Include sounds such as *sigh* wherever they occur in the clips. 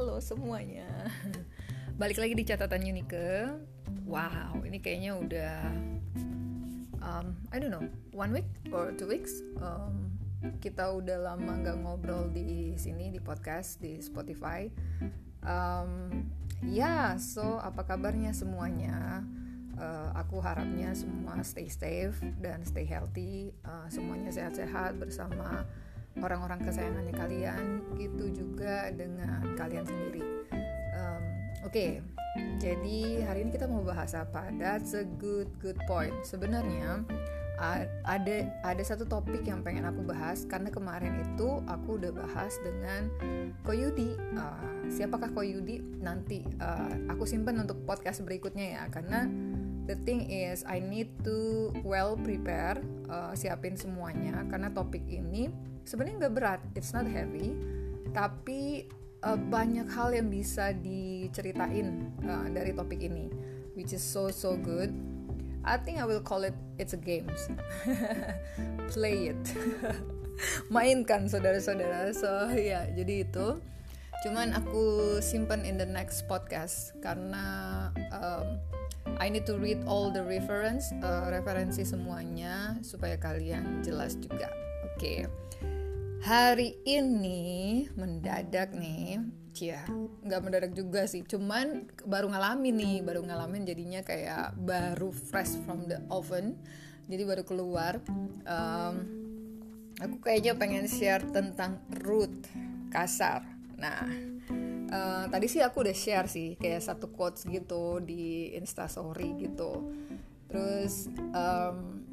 halo semuanya. Balik lagi di catatan Unike. Wow, ini kayaknya udah um, I don't know, one week or two weeks? Um, Kita udah lama nggak ngobrol di sini, di podcast, di Spotify. Um, Ya, yeah, so apa kabarnya semuanya? Uh, aku harapnya semua stay safe dan stay healthy. Uh, Semuanya sehat-sehat bersama orang-orang kesayangannya kalian gitu juga dengan kalian sendiri. Um, oke okay, jadi hari ini kita mau bahas apa? That's a good good point. Sebenarnya ada ada satu topik yang pengen aku bahas karena kemarin itu aku udah bahas dengan Koyudi. Uh, siapakah Koyudi? Nanti uh, aku simpan untuk podcast berikutnya ya karena the thing is I need to well prepare uh, siapin semuanya karena topik ini sebenarnya nggak berat it's not heavy tapi uh, banyak hal yang bisa diceritain uh, dari topik ini which is so so good. I think I will call it it's a games *laughs* play it. *laughs* Mainkan saudara-saudara. So ya yeah, jadi itu. Cuman aku simpan in the next podcast karena um, I need to read all the reference uh, referensi semuanya supaya kalian jelas juga. Oke. okay hari ini mendadak nih Cia, nggak mendadak juga sih, cuman baru ngalamin nih, baru ngalamin jadinya kayak baru fresh from the oven, jadi baru keluar. Um, aku kayaknya pengen share tentang root kasar. Nah, uh, tadi sih aku udah share sih kayak satu quotes gitu di Instastory gitu. Terus um,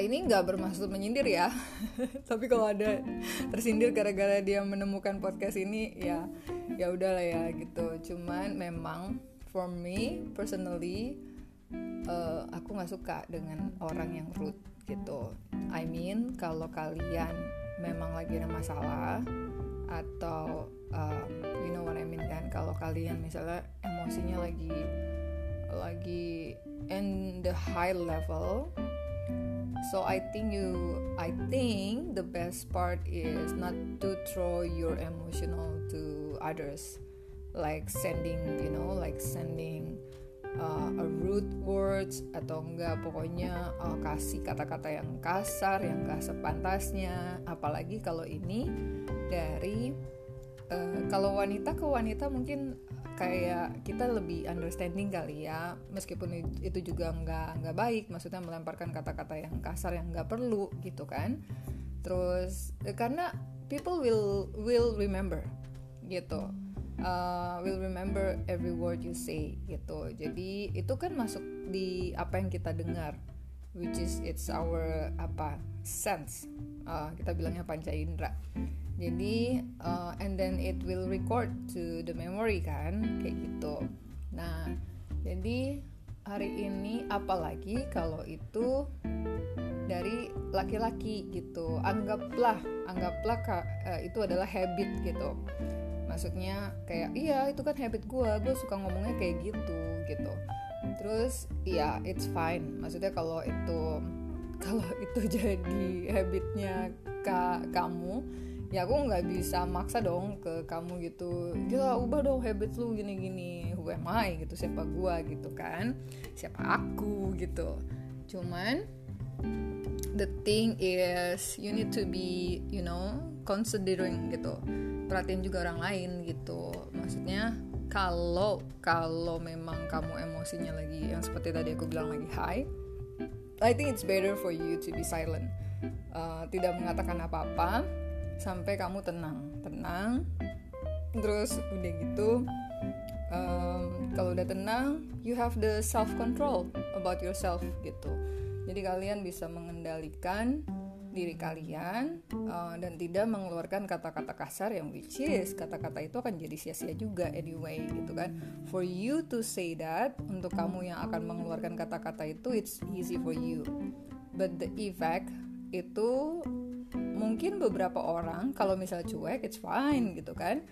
ini nggak bermaksud menyindir ya. *laughs* Tapi kalau ada tersindir gara-gara dia menemukan podcast ini ya ya udahlah ya gitu. Cuman memang for me personally uh, aku nggak suka dengan orang yang rude gitu. I mean kalau kalian memang lagi ada masalah atau um, you know what I mean kan? Kalau kalian misalnya emosinya lagi lagi in the high level so i think you i think the best part is not to throw your emotional to others. Like sending you know like sending uh, a rude words atau enggak pokoknya uh, kasih kata-kata yang kasar yang gak sepantasnya. Apalagi kalau ini dari uh, kalau wanita ke wanita mungkin kayak kita lebih understanding kali ya. Meskipun itu juga nggak nggak baik maksudnya melemparkan kata-kata yang kasar yang nggak perlu gitu kan. Terus eh, karena people will will remember gitu. Uh, will remember every word you say gitu. Jadi itu kan masuk di apa yang kita dengar which is it's our apa sense. Uh, kita bilangnya panca indera jadi uh, and then it will record to the memory kan kayak gitu. Nah jadi hari ini apalagi kalau itu dari laki-laki gitu. Anggaplah anggaplah uh, itu adalah habit gitu. Maksudnya kayak iya itu kan habit gue gue suka ngomongnya kayak gitu gitu. Terus ya yeah, it's fine. Maksudnya kalau itu *laughs* kalau itu jadi habitnya ka kamu ya aku nggak bisa maksa dong ke kamu gitu. Gila ubah dong habit lu gini-gini. Who am I? Gitu siapa gua gitu kan? Siapa aku gitu. Cuman the thing is you need to be you know considering gitu. Perhatiin juga orang lain gitu. Maksudnya kalau kalau memang kamu emosinya lagi yang seperti tadi aku bilang lagi high I think it's better for you to be silent. Uh, tidak mengatakan apa-apa sampai kamu tenang. Tenang terus udah gitu um, kalau udah tenang you have the self control about yourself gitu. Jadi kalian bisa mengendalikan diri kalian uh, dan tidak mengeluarkan kata-kata kasar yang which is kata-kata itu akan jadi sia-sia juga anyway gitu kan. For you to say that untuk kamu yang akan mengeluarkan kata-kata itu it's easy for you. But the effect itu mungkin beberapa orang kalau misalnya cuek it's fine gitu kan.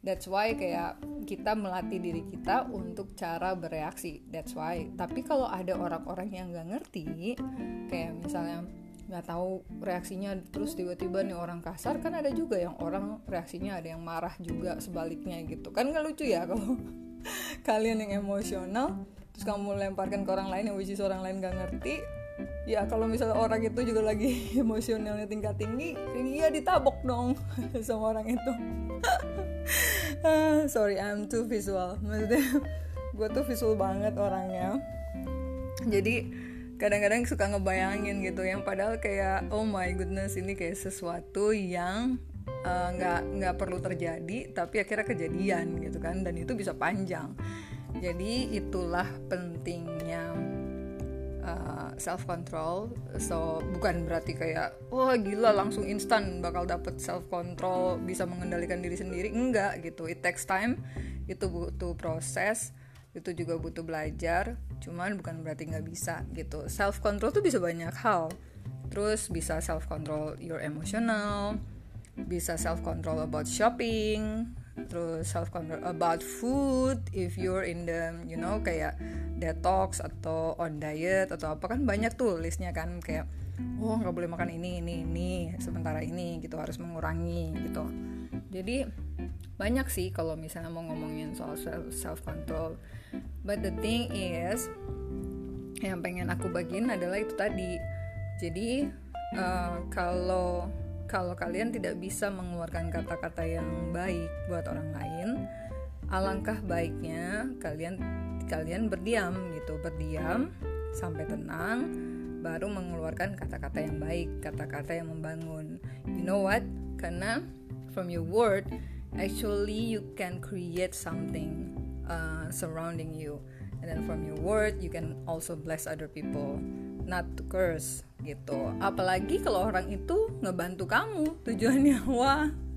That's why kayak kita melatih diri kita untuk cara bereaksi. That's why. Tapi kalau ada orang-orang yang nggak ngerti kayak misalnya nggak tahu reaksinya terus tiba-tiba nih orang kasar kan ada juga yang orang reaksinya ada yang marah juga sebaliknya gitu. Kan nggak lucu ya kalau *laughs* kalian yang emosional terus kamu lemparkan ke orang lain yang which is orang lain nggak ngerti ya kalau misalnya orang itu juga lagi *laughs* emosionalnya tingkat tinggi ya ditabok dong *laughs* sama orang itu. *laughs* Sorry I'm too visual. Maksudnya gue tuh visual banget orangnya. Jadi kadang-kadang suka ngebayangin gitu yang padahal kayak oh my goodness ini kayak sesuatu yang eh, nggak uh, nggak perlu terjadi tapi akhirnya kejadian gitu kan dan itu bisa panjang. Jadi itulah pentingnya eh, self control so bukan berarti kayak wah oh, gila langsung instan bakal dapet self control bisa mengendalikan diri sendiri. Enggak gitu. It takes time. Itu butuh proses. Itu juga butuh belajar. Cuman bukan berarti nggak bisa gitu. Self control tuh bisa banyak hal. Terus bisa self control your emotional bisa self control about shopping terus self control about food if you're in the you know kayak detox atau on diet atau apa kan banyak tuh listnya kan kayak oh nggak boleh makan ini ini ini sementara ini gitu harus mengurangi gitu. Jadi banyak sih kalau misalnya mau ngomongin soal self control but the thing is yang pengen aku bagiin adalah itu tadi. Jadi uh, kalau kalau kalian tidak bisa mengeluarkan kata-kata yang baik buat orang lain alangkah baiknya kalian kalian berdiam gitu berdiam sampai tenang baru mengeluarkan kata-kata yang baik kata-kata yang membangun. You know what? Karena from your word actually you can create something uh, surrounding you. And then from your word you can also bless other people. Not to curse gitu. Apalagi kalau orang itu ngebantu kamu tujuannya. *laughs* Wah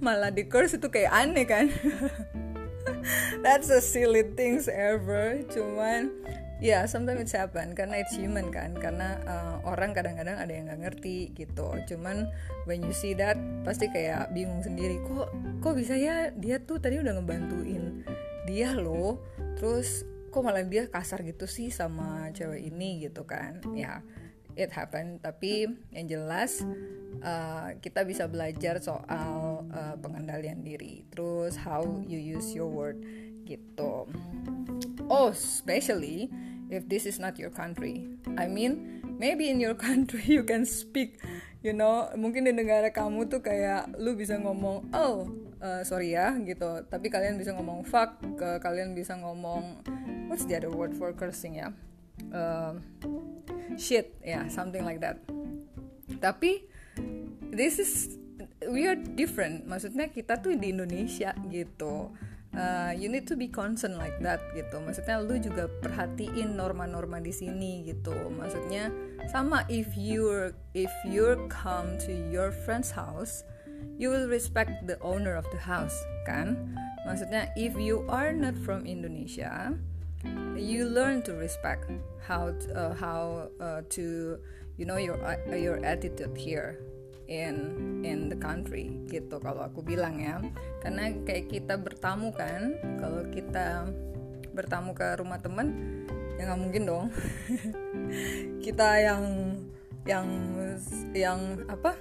malah di curse itu kayak aneh kan? *laughs* That's a silly things ever. Cuman ya yeah, sometimes it's happen. Karena it's human kan? Karena uh, orang kadang-kadang ada yang nggak ngerti gitu. Cuman when you see that pasti kayak bingung sendiri. Kok kok bisa ya dia tuh tadi udah ngebantuin dia loh? Terus kok malah dia kasar gitu sih sama cewek ini gitu kan? Ya it happen. Tapi yang jelas uh, kita bisa belajar soal uh, pengendalian diri. Terus how you use your word gitu. Oh especially if this is not your country. I mean maybe in your *laughs* country you can speak you know. Mungkin di negara kamu tuh kayak lu bisa ngomong oh uh, sorry ya gitu. Tapi kalian bisa ngomong fuck kalian bisa ngomong what's the other word for cursing ya uh, shit ya yeah, something like that. Tapi this is we are different. Maksudnya kita tuh di Indonesia gitu. Uh, you need to be concerned like that gitu. Maksudnya lu juga perhatiin norma-norma di sini gitu. Maksudnya sama if you if you come to your friend's house you will respect the owner of the house kan? Maksudnya if you are not from Indonesia you learn to respect how uh, how uh, to you know your uh, your attitude here in in the country gitu kalau aku bilang ya. Karena kayak kita bertamu kan kalau kita bertamu ke rumah temen ya nggak mungkin dong. *laughs* Kita yang yang yang apa?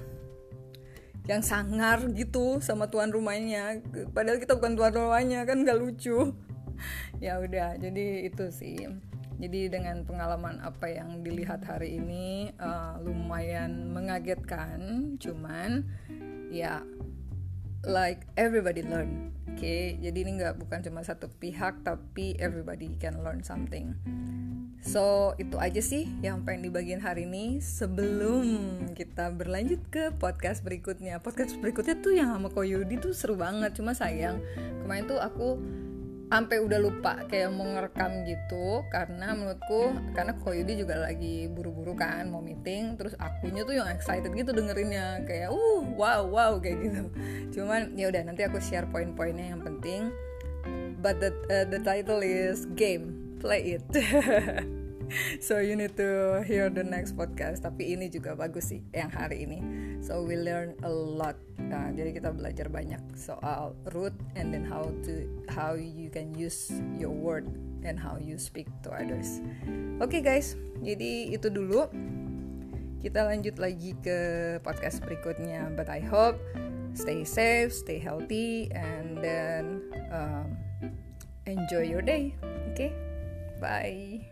Yang sangar gitu sama tuan rumahnya. Padahal kita bukan tuan rumahnya kan nggak lucu *laughs* ya udah jadi itu sih jadi dengan pengalaman apa yang dilihat hari ini uh, lumayan mengagetkan, cuman ya like everybody learn. Oke, okay? jadi ini nggak bukan cuma satu pihak tapi everybody can learn something. So itu aja sih yang pengen dibagiin hari ini Sebelum kita berlanjut ke podcast berikutnya Podcast berikutnya tuh yang sama Koyudi tuh seru banget Cuma sayang kemarin tuh aku sampai udah lupa kayak mau ngerekam gitu karena menurutku karena Koyudi juga lagi buru-buru kan mau meeting terus akunya tuh yang excited gitu dengerinnya kayak uh wow wow kayak gitu. Cuman ya udah nanti aku share poin-poinnya yang penting. But the uh, the title is game play it. *laughs* So you need to hear the next podcast tapi ini juga bagus sih yang hari ini. So we learn a lot kita jadi kita belajar banyak soal root and then how to how you can use your word and how you speak to others. Oke okay, guys jadi itu dulu. Kita lanjut lagi ke podcast berikutnya but I hope stay safe stay healthy and then um, enjoy your day. Oke okay? bye.